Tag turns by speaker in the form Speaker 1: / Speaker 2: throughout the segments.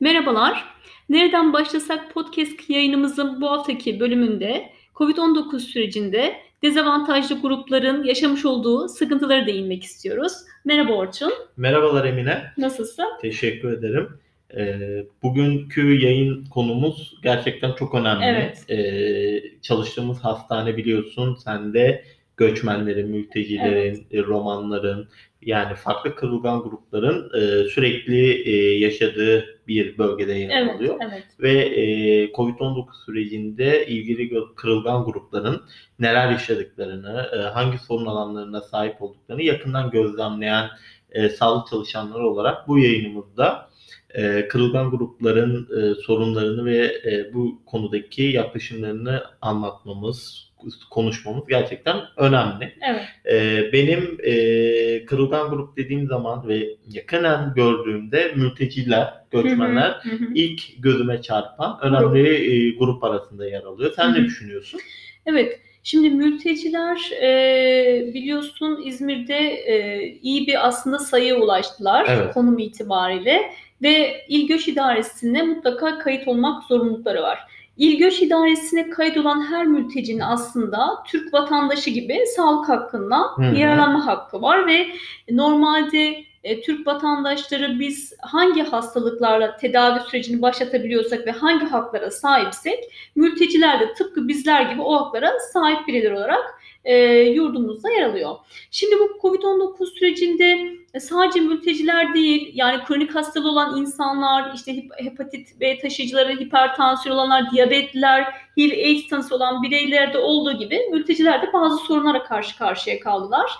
Speaker 1: Merhabalar. Nereden başlasak podcast yayınımızın bu haftaki bölümünde COVID-19 sürecinde dezavantajlı grupların yaşamış olduğu sıkıntıları değinmek istiyoruz. Merhaba Orçun.
Speaker 2: Merhabalar Emine.
Speaker 1: Nasılsın?
Speaker 2: Teşekkür ederim. Ee, bugünkü yayın konumuz gerçekten çok önemli.
Speaker 1: Evet.
Speaker 2: Ee, çalıştığımız hastane biliyorsun sen de göçmenlerin, mültecilerin, evet. romanların yani farklı kırılgan grupların e, sürekli e, yaşadığı bir bölgede yer
Speaker 1: evet,
Speaker 2: alıyor.
Speaker 1: Evet.
Speaker 2: Ve e, Covid-19 sürecinde ilgili kırılgan grupların neler yaşadıklarını, e, hangi sorun alanlarına sahip olduklarını yakından gözlemleyen e, sağlık çalışanları olarak bu yayınımızda e, kırılgan grupların e, sorunlarını ve e, bu konudaki yaklaşımlarını anlatmamız, konuşmamız gerçekten önemli.
Speaker 1: Evet.
Speaker 2: E, benim e, kırılgan grup dediğim zaman ve yakından gördüğümde mülteciler, göçmenler
Speaker 1: Hı hı, hı.
Speaker 2: ilk gözüme çarpan önemli e, grup arasında yer alıyor. Sen
Speaker 1: Hı
Speaker 2: ne
Speaker 1: hı.
Speaker 2: düşünüyorsun?
Speaker 1: Evet. Şimdi mülteciler e, biliyorsun İzmir'de e, iyi bir aslında sayıya ulaştılar
Speaker 2: Evet.
Speaker 1: konum itibariyle ve İl Göç İdaresi'ne mutlaka kayıt olmak zorunlulukları var. İl Göç İdaresi'ne kayıt olan her mültecinin aslında Türk vatandaşı gibi sağlık hakkından
Speaker 2: Hı hı.
Speaker 1: yararlanma hakkı var ve normalde e, Türk vatandaşları biz hangi hastalıklarla tedavi sürecini başlatabiliyorsak ve hangi haklara sahipsek mülteciler de tıpkı bizler gibi o haklara sahip bireyler olarak e, yurdumuzda yer alıyor. Şimdi bu Covid-19 sürecinde sadece mülteciler değil yani kronik hastalığı olan insanlar, işte hep- hepatit B taşıyıcıları, hipertansiyon olanlar, diyabetliler, HIV AIDS tanısı olan bireylerde olduğu gibi mülteciler de bazı sorunlara karşı karşıya kaldılar.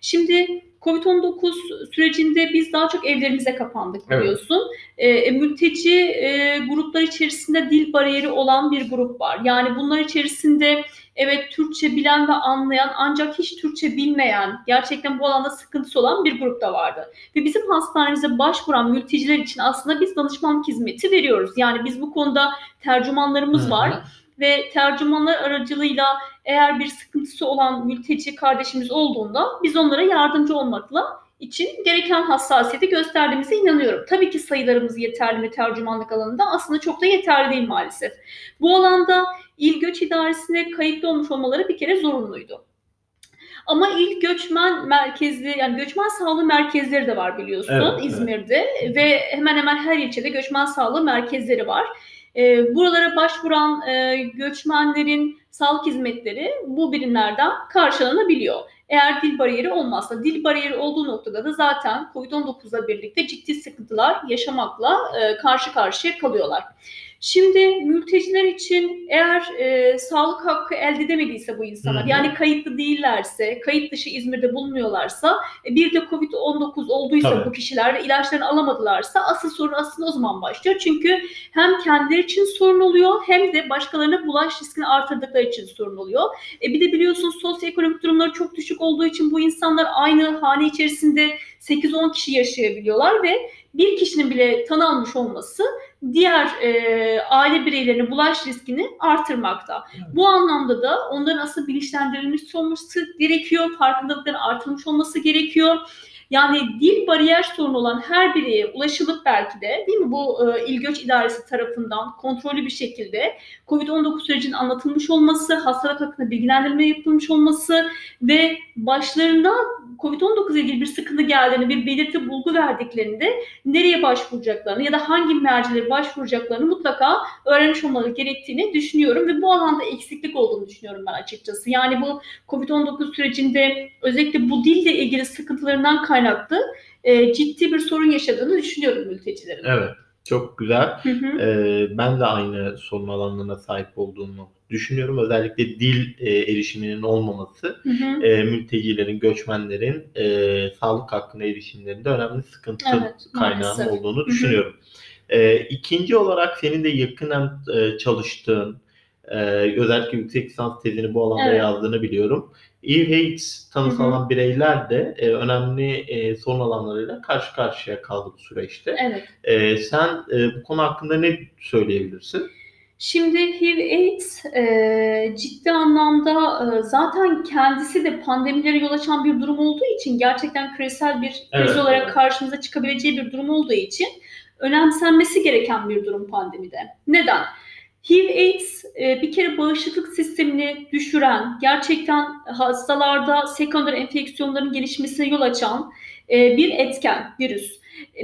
Speaker 1: Şimdi Covid-19 sürecinde biz daha çok evlerimize kapandık
Speaker 2: Evet.
Speaker 1: biliyorsun. E, mülteci e, gruplar içerisinde dil bariyeri olan bir grup var. Yani bunlar içerisinde evet Türkçe bilen ve anlayan ancak hiç Türkçe bilmeyen, gerçekten bu alanda sıkıntısı olan bir grup da vardı. Ve bizim hastanemize başvuran mülteciler için aslında biz danışmanlık hizmeti veriyoruz. Yani biz bu konuda tercümanlarımız var ve tercümanlar aracılığıyla eğer bir sıkıntısı olan mülteci kardeşimiz olduğunda biz onlara yardımcı olmakla için gereken hassasiyeti gösterdiğimize inanıyorum. Tabii ki sayılarımız yeterli mi tercümanlık alanında? Aslında çok da yeterli değil maalesef. Bu alanda İl Göç İdaresi'ne kayıtlı olmuş olmaları bir kere zorunluydu. Ama il göçmen merkezli yani göçmen sağlığı merkezleri de var biliyorsun
Speaker 2: Evet, evet.
Speaker 1: İzmir'de ve hemen hemen her ilçede göçmen sağlığı merkezleri var. Ee, buralara başvuran e, göçmenlerin sağlık hizmetleri bu birimlerden karşılanabiliyor. Eğer dil bariyeri olmazsa, dil bariyeri olduğu noktada da zaten COVID-19'la birlikte ciddi sıkıntılar yaşamakla e, karşı karşıya kalıyorlar. Şimdi mülteciler için eğer e, sağlık hakkı elde edemediyse bu insanlar,
Speaker 2: Hı hı.
Speaker 1: yani kayıtlı değillerse, kayıt dışı İzmir'de bulunmuyorlarsa, e, bir de COVID-19 olduysa
Speaker 2: Tabii.
Speaker 1: bu kişiler ve ilaçlarını alamadılarsa asıl sorun aslında o zaman başlıyor. Çünkü hem kendileri için sorun oluyor hem de başkalarına bulaş riskini artırdıkları için sorun oluyor. E bir de biliyorsun sosyoekonomik durumları çok düşük olduğu için bu insanlar aynı hane içerisinde 8-10 kişi yaşayabiliyorlar ve bir kişinin bile tanı almış olması diğer e, aile bireylerine bulaş riskini artırmakta. Bu anlamda da onların aslında bilinçlendirilmiş olması gerekiyor, farkındalıkların artırılmış olması gerekiyor. Yani dil bariyer sorunu olan her bireye ulaşılıp belki de değil mi bu e, İl Göç İdaresi tarafından kontrollü bir şekilde COVID-19 sürecinin anlatılmış olması, hastalık hakkında bilgilendirme yapılmış olması ve başlarına COVID-19 ile ilgili bir sıkıntı geldiğini, bir belirti bulgu verdiklerinde nereye başvuracaklarını ya da hangi mercilere başvuracaklarını mutlaka öğrenmiş olmaları gerektiğini düşünüyorum ve bu alanda eksiklik olduğunu düşünüyorum ben açıkçası. Yani bu COVID-19 sürecinde özellikle bu dille ilgili sıkıntılarından kaynaklı e, ciddi bir sorun yaşadığını düşünüyorum mültecilerin.
Speaker 2: Evet. Çok güzel.
Speaker 1: Hı hı.
Speaker 2: Ee, ben de aynı sorun alanlarına sahip olduğumu düşünüyorum. Özellikle dil e, erişiminin olmaması
Speaker 1: Hı hı.
Speaker 2: e, mültecilerin, göçmenlerin e, sağlık hakkına erişimlerinde önemli sıkıntı
Speaker 1: Evet,
Speaker 2: kaynağı
Speaker 1: maalesef.
Speaker 2: olduğunu
Speaker 1: Hı hı.
Speaker 2: düşünüyorum. E, ikinci olarak senin de yakından e, çalıştığın, e, özellikle yüksek lisans tezini bu alanda
Speaker 1: Evet.
Speaker 2: yazdığını biliyorum. HIV/AIDS tanısı alan bireyler de e, önemli e, sorun alanlarıyla karşı karşıya kaldı bu süreçte.
Speaker 1: Evet.
Speaker 2: E, sen e, bu konu hakkında ne söyleyebilirsin?
Speaker 1: Şimdi HIV/AIDS e, ciddi anlamda e, zaten kendisi de pandemilere yol açan bir durum olduğu için gerçekten küresel bir kriz
Speaker 2: Evet,
Speaker 1: olarak
Speaker 2: evet.
Speaker 1: karşımıza çıkabileceği bir durum olduğu için önemsenmesi gereken bir durum pandemide. Neden? HIV-AIDS e, bir kere bağışıklık sistemini düşüren, gerçekten hastalarda sekonder enfeksiyonların gelişmesine yol açan e, bir etken, virüs.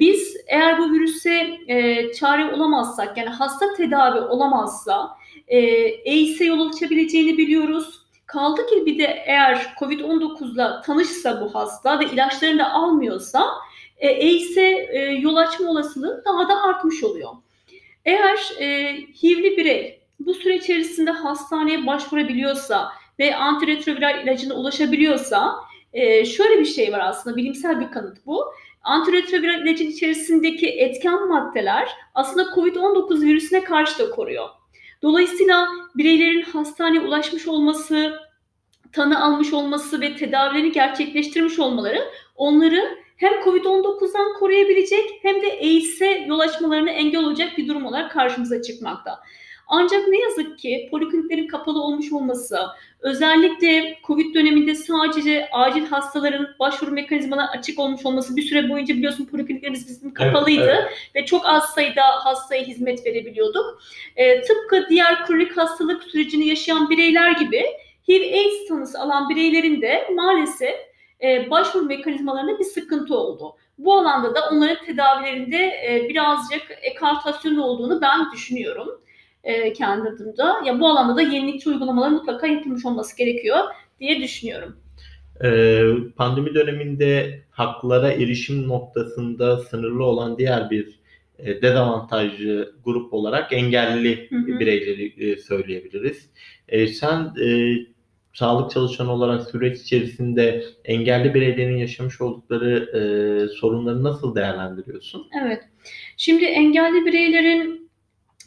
Speaker 1: Biz eğer bu virüse e, çare olamazsak, yani hasta tedavi olamazsa AIDS'e yol açabileceğini biliyoruz. Kaldı ki bir de eğer COVID-19'la tanışsa bu hasta ve ilaçlarını da almıyorsa AIDS'e yol açma olasılığı daha da artmış oluyor. Eğer e, HIV'li birey bu süre içerisinde hastaneye başvurabiliyorsa ve antiretroviral ilacına ulaşabiliyorsa e, şöyle bir şey var aslında bilimsel bir kanıt bu. Antiretroviral ilacın içerisindeki etken maddeler aslında COVID-19 virüsüne karşı da koruyor. Dolayısıyla bireylerin hastaneye ulaşmış olması, tanı almış olması ve tedavilerini gerçekleştirmiş olmaları onları hem COVID-19'dan koruyabilecek hem de AIDS'e yol açmalarına engel olacak bir durum olarak karşımıza çıkmakta. Ancak ne yazık ki polikliniklerin kapalı olmuş olması, özellikle COVID döneminde sadece acil hastaların başvuru mekanizmalarına açık olmuş olması bir süre boyunca biliyorsun polikliniklerimiz bizim kapalıydı evet, evet. ve çok az sayıda hastaya hizmet verebiliyorduk. E, tıpkı diğer kronik hastalık sürecini yaşayan bireyler gibi HIV-AIDS tanısı alan bireylerin de maalesef e, başvuru mekanizmalarında bir sıkıntı oldu. Bu alanda da onların tedavilerinde e, birazcık ekartasyon olduğunu ben düşünüyorum e, kendi adımda. Ya bu alanda da yenilikçi uygulamalar mutlaka yapılmış olması gerekiyor diye düşünüyorum.
Speaker 2: Ee, pandemi döneminde haklara erişim noktasında sınırlı olan diğer bir e, dezavantajlı grup olarak engelli hı hı. bireyleri e, söyleyebiliriz. E, sen e, sağlık çalışanı olarak süreç içerisinde engelli bireylerin yaşamış oldukları e, sorunları nasıl değerlendiriyorsun?
Speaker 1: Evet. Şimdi engelli bireylerin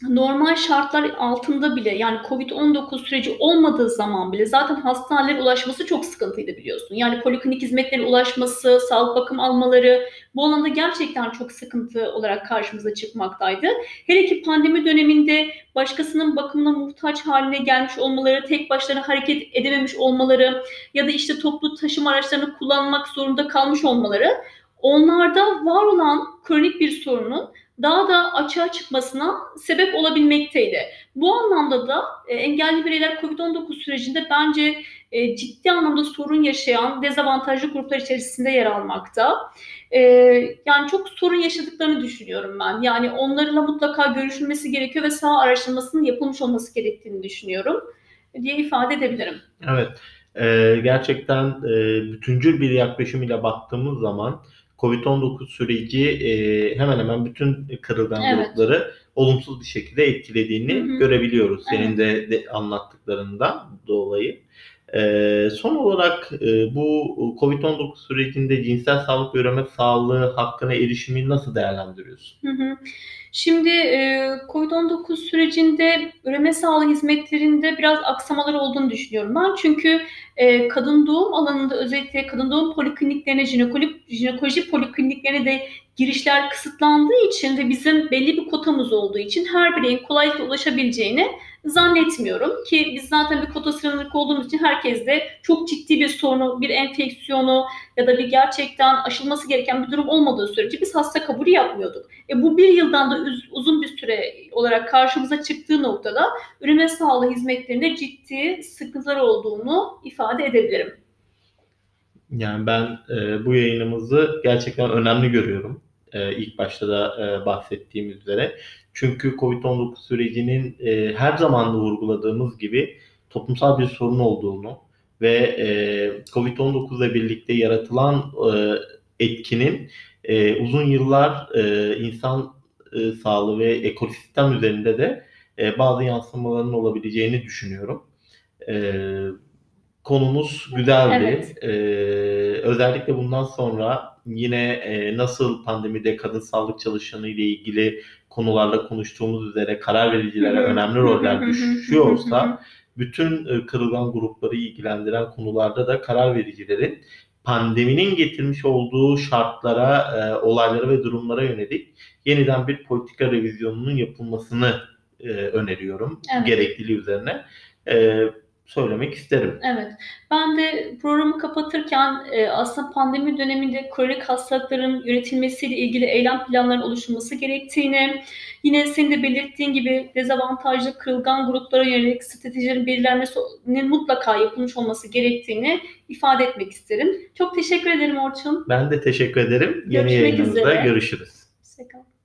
Speaker 1: normal şartlar altında bile yani Covid-19 süreci olmadığı zaman bile zaten hastanelere ulaşması çok sıkıntıydı biliyorsun. Yani poliklinik hizmetlerin ulaşması, sağlık bakım almaları bu alanda gerçekten çok sıkıntı olarak karşımıza çıkmaktaydı. Hele ki pandemi döneminde başkasının bakımına muhtaç haline gelmiş olmaları, tek başlarına hareket edememiş olmaları ya da işte toplu taşıma araçlarını kullanmak zorunda kalmış olmaları onlarda var olan kronik bir sorunun daha da açığa çıkmasına sebep olabilmekteydi. Bu anlamda da e, engelli bireyler COVID-19 sürecinde bence e, ciddi anlamda sorun yaşayan dezavantajlı gruplar içerisinde yer almakta. E, yani çok sorun yaşadıklarını düşünüyorum ben. Yani onlarla mutlaka görüşülmesi gerekiyor ve sağ araştırmasının yapılmış olması gerektiğini düşünüyorum diye ifade edebilirim.
Speaker 2: Evet. Gerçekten bütüncül bir yaklaşım ile baktığımız zaman Covid-19 süreci e, hemen hemen bütün kırılgan evet. grupları olumsuz bir şekilde etkilediğini hı hı. görebiliyoruz. Evet. Senin de, de anlattıklarından dolayı. E, son olarak e, bu Covid-19 sürecinde cinsel sağlık ve üreme sağlığı hakkına erişimi nasıl değerlendiriyorsun?
Speaker 1: Hı hı. Şimdi e, COVID-19 sürecinde üreme sağlığı hizmetlerinde biraz aksamalar olduğunu düşünüyorum ben. Çünkü e, kadın doğum alanında özellikle kadın doğum polikliniklerine, jinekoloji, jinekoloji polikliniklerine de girişler kısıtlandığı için ve bizim belli bir kotamız olduğu için her bireyin kolaylıkla ulaşabileceğini zannetmiyorum ki biz zaten bir kota sınırlık olduğumuz için herkes de çok ciddi bir sorunu, bir enfeksiyonu ya da bir gerçekten aşılması gereken bir durum olmadığı sürece biz hasta kabulü yapmıyorduk. E bu bir yıldan da uzun bir süre olarak karşımıza çıktığı noktada üreme sağlığı hizmetlerinde ciddi sıkıntılar olduğunu ifade edebilirim.
Speaker 2: Yani ben e, bu yayınımızı gerçekten önemli görüyorum. E, ilk başta da e, bahsettiğim üzere. Çünkü COVID-19 sürecinin e, her zaman da vurguladığımız gibi toplumsal bir sorun olduğunu ve e, COVID-19 ile birlikte yaratılan e, etkinin e, uzun yıllar e, insan e, sağlığı ve ekosistem üzerinde de e, bazı yansımaların olabileceğini düşünüyorum. E, konumuz güzeldi. Evet. E, özellikle bundan sonra yine e, nasıl pandemide kadın sağlık çalışanı ile ilgili konularla konuştuğumuz üzere karar vericilere önemli roller düşüyorsa bütün e, kırılgan grupları ilgilendiren konularda da karar vericilerin pandeminin getirmiş olduğu şartlara, e, olaylara ve durumlara yönelik yeniden bir politika revizyonunun yapılmasını e, öneriyorum evet. gerekliliği üzerine. E, söylemek isterim.
Speaker 1: Evet. Ben de programı kapatırken e, aslında pandemi döneminde kronik hastalıkların yönetilmesiyle ilgili eylem planlarının oluşturulması gerektiğini, yine senin de belirttiğin gibi dezavantajlı kırılgan gruplara yönelik stratejilerin belirlenmesinin mutlaka yapılmış olması gerektiğini ifade etmek isterim. Çok teşekkür ederim Orçun.
Speaker 2: Ben de teşekkür ederim. Yeni
Speaker 1: Görüşmek
Speaker 2: yayınımızda
Speaker 1: üzere.
Speaker 2: görüşürüz.
Speaker 1: Hoşçakal.